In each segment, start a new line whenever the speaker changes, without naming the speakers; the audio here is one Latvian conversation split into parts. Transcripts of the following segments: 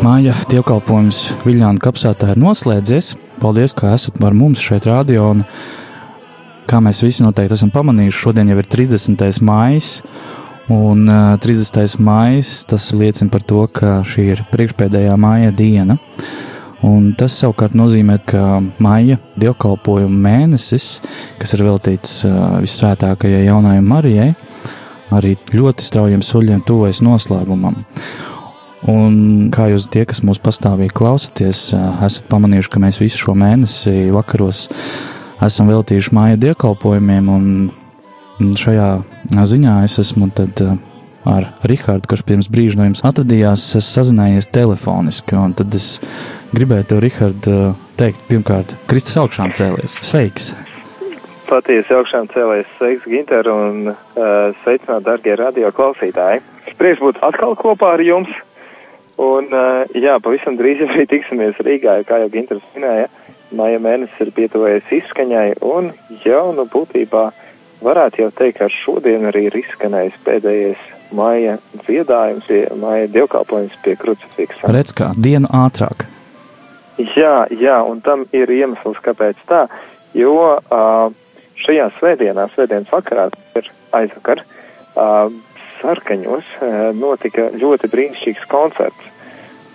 Māja dievkalpojums Viljāna kapsētā ir noslēdzies. Paldies, ka esat ar mums šeit radio. Un, kā mēs visi noteikti esam pamanījuši, šodien jau ir 30. maijs. Un uh, 30. maijs tas liecina par to, ka šī ir priekšpēdējā māja diena. Un tas savukārt nozīmē, ka maija dievkalpojuma mēnesis, kas ir veltīts vissvētākajai jaunajai Marijai, arī ļoti straujiem soļiem tuvojas noslēgumam. Un kā jūs tie, kas mūs pastāvīgi klausaties, esat pamanījuši, ka mēs visu šo mēnesi vakaros esam veltījuši māja dievkalpojumiem, un šajā ziņā es esmu tad ar Rihardu, kurš pirms brīža no jums atradījās, es sazinājies telefoniski, un tad es gribēju tev, Rihard, teikt, pirmkārt, Kristus augšām cēlies. Sveiks!
Patiesi augšām cēlēs sveiks, Ginter, un uh, sveicināt, dargie radio klausītāji. Prieks būt atkal kopā ar jums, un uh, jā, pavisam drīz arī tiksimies Rīgā, kā jau Ginters minēja, maija mēnesis ir pietuvojies izskaņai, un jau nu būtībā varētu jau teikt, ka šodien arī ir izskanējis pēdējais maija dziedājums, maija dievkalpojums pie krucifiksa.
Redz kā, dienu ātrāk.
Jā, jā, un tam ir iemesls, kāpēc tā, jo šajā svētdienā, svētdienas vakarā, ir aizvakar, sarkaņos uh, notika ļoti brīnišķīgs koncerts,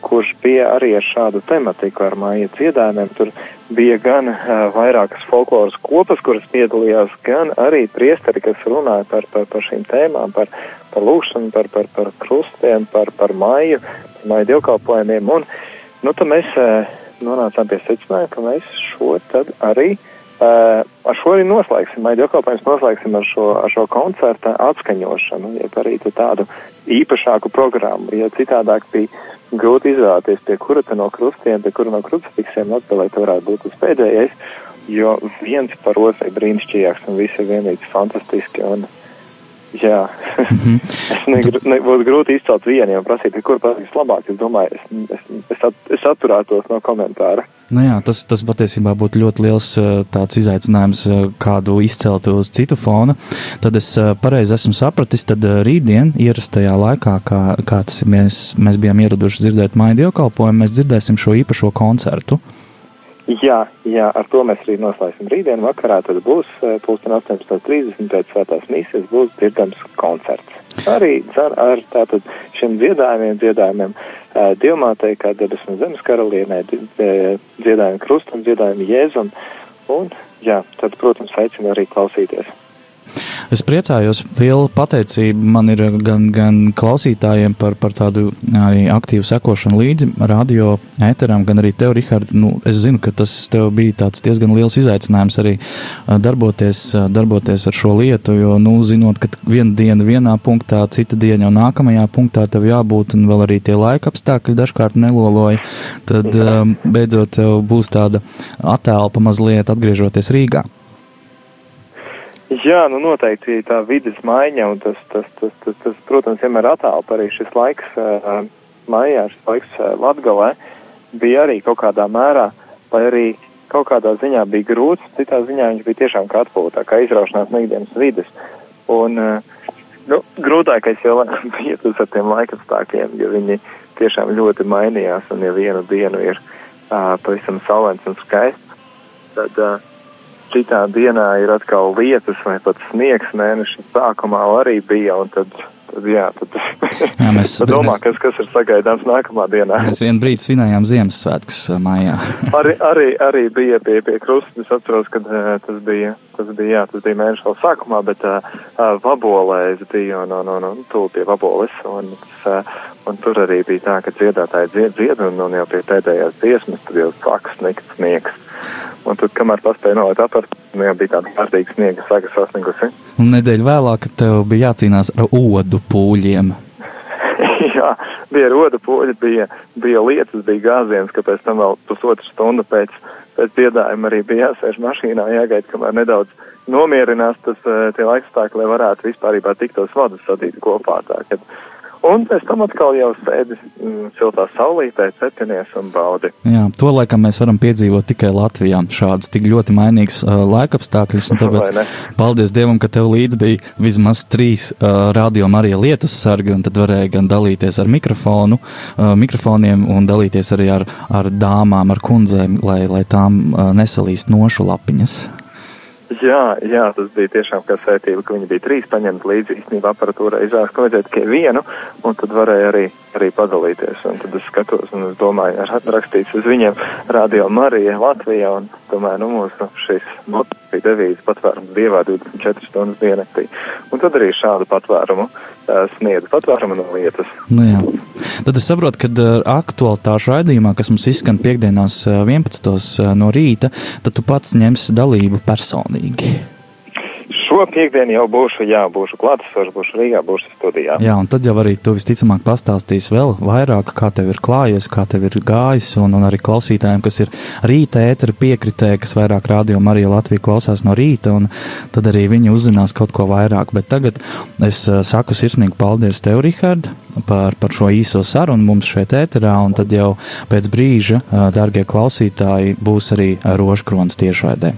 kurš bija arī ar šādu tematiku, ar māja dziedājumiem. Tur bija gan uh, vairākas folkloras kopas, kuras piedalījās, gan arī priesteri, kas runāja par, par, par šīm tēmām, par, par lūkšanu, par, par, par krustiem, par, par māju, māju dievkalpojumiem. Un, nu, tad mēs uh, nonācām pie secinājuma, ka mēs šo tad arī Uh, ar šo arī noslēgsim, maģi apkalpojums noslēgsim ar šo, ar šo koncerta atskaņošanu, ja arī tādu īpašāku programmu, ja citādāk bija grūti izvēlēties, pie kura no krustiem, pie kura no krucifiksiem atbildēt varētu būt tas pēdējais, jo viens par otru ir brīnišķīgāks un visi ir vienīgi fantastiski un, jā, mm -hmm. es negr, nebūtu grūti izcelt vienu, jo prasīt, kur patiks labāk, es domāju, es, es, es, at, es atturētos no komentāra.
Nu jā, tas, tas patiesībā būtu ļoti liels tāds izaicinājums kādu izcelt uz citu fona. Tad es pareizi esmu sapratis, tad rītdien ierastajā laikā, kā, kāds mēs, mēs bijām ieraduši dzirdēt māju dievkalpojumu, mēs dzirdēsim šo īpašo koncertu.
Jā, jā, ar to mēs arī noslēgsim rītdien vakarā, tad būs pulksten 18.30 pēc svētās mīsijas būs dzirdams koncerts. Arī ar tātad šiem dziedājumiem, dziedājumiem Dievmātei, kā debesmu zemes karalienē, dziedājumu krustam, dziedājumu jēzum, un, jā, tad, protams, aicinu arī klausīties.
Es priecājos, liela pateicība man ir gan, gan klausītājiem par, par tādu arī aktīvu sekošanu līdzi radio ēteram, gan arī tev, Rihard. Nu, es zinu, ka tas tev bija tāds diezgan liels izaicinājums arī darboties, darboties ar šo lietu, jo, nu, zinot, ka viena diena vienā punktā, cita diena jau nākamajā punktā tev jābūt, un vēl arī tie laika apstākļi dažkārt neloloja, tad beidzot tev būs tāda attēlpa mazliet atgriežoties Rīgā.
Jā, nu noteikti tā vidas maiņa, un tas, tas, tas, tas, tas protams, vienmēr atālpa arī šis laiks uh, maijā, šis laiks uh, Latgalē, bija arī kaut kādā mērā, vai arī kaut kādā ziņā bija grūts, citā ziņā viņš bija tiešām kā atpūtā, kā izraušanās no ikdienas vidas. Un, uh, nu, grūtākais jau bija tas ar tiem laikapstākļiem, jo viņi tiešām ļoti mainījās, un ja vienu dienu ir uh, pavisam saulēns un skaists, tad uh, citā dienā ir atkal lietas vai pat sniegs mēneša sākumā arī bija, un tad, tad jā, tad, jā, mēs, tad domā, kas, kas ir sagaidāms nākamā dienā.
Mēs vienu brīdi svinējām Ziemassvētkus uh, mājā.
arī, arī, arī bija pie, pie krusta, es atceros, kad uh, tas bija, tas bija, jā, tas bija mēneša vēl sākumā, bet uh, uh, vabolē es biju un, un, un, un tūl pie vaboles, un, uh, un tur arī bija tā, ka dziedātāji dzied, dzied, un, un jau pie pēdējās dziesmas, tad jau sākas sniegt sniegs. Un tad, kamēr paspēja nolikt apart, nu, jau bija tāda kārtīga sniega saka sasniegusi.
Un nedēļu vēlāk tev bija jācīnās ar odu pūļiem.
Jā, bija roda pūļi, bija, bija lietas, bija gāziens, ka pēc tam vēl pusotru stundu pēc, pēc dziedājuma arī bija jāsēž mašīnā, jāgaida, kamēr nedaudz nomierinās tas tie laikstākļi, lai varētu vispārībā tik tos vadus sadīt kopā. Tā, kad, Un pēc tam atkal jau sēdi mm, siltā saulītē, cepinies un baudi.
Jā, to laikam mēs varam piedzīvot tikai Latvijā. Šādas tik ļoti mainīgas uh, laikapstākļus, un tāpēc paldies Dievam, ka tev līdz bija vismaz trīs uh, radio Marija lietus sargi, un tad varēja gan dalīties ar mikrofonu, uh, mikrofoniem un dalīties arī ar, ar dāmām, ar kundzēm, lai, lai tām uh, nesalīst nošu lapiņas.
Jā, jā, tas bija tiešām kā sētība, ka viņi bija trīs paņemt līdzi. Īstenībā aparatūrai izrādās, ka vajadzēja tikai vienu, un tad varēja arī, arī padalīties. Un tad es skatos un es domāju, ar rakstīts uz viņiem Radio Marija Latvijā, un domāju, nu mūsu šis moto bija devīze patvērums dievā 24 stundas diennaktī. Un tad arī šādu patvērumu sniedz patvērumu no lietas.
Nu jā. Tad es saprotu, ka aktualitāšu raidījumā, kas mums izskan piekdienās uh, 11. Uh, no rīta, tad tu pats ņemsi dalību personīgi.
Šo piekdienu jau būšu, jā, būšu klātesošs, būšu Rīgā, būšu studijā.
Jā, un tad jau arī tu visticamāk pastāstīsi vēl vairāk, kā tev ir klājies, kā tev ir gājis, un, un arī klausītājiem, kas ir rīta ētera piekritē, kas vairāk rādio Marija Latvija klausās no rīta, un tad arī viņi uzzinās kaut ko vairāk. Bet tagad es uh, saku sirsnīgi paldies tev, Rihard, par, par šo īso sarunu mums šeit ēterā, un tad jau pēc brīža, uh, dārgie klausītāji, būs arī rožkrons tiešraidē.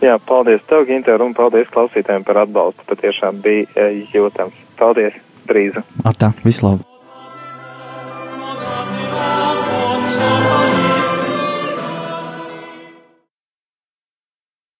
Jā, paldies tev, Ginter, un paldies klausītājiem par atbalstu. Patiešām bija jūtams. Paldies, drīz.
Atā, vislabāk!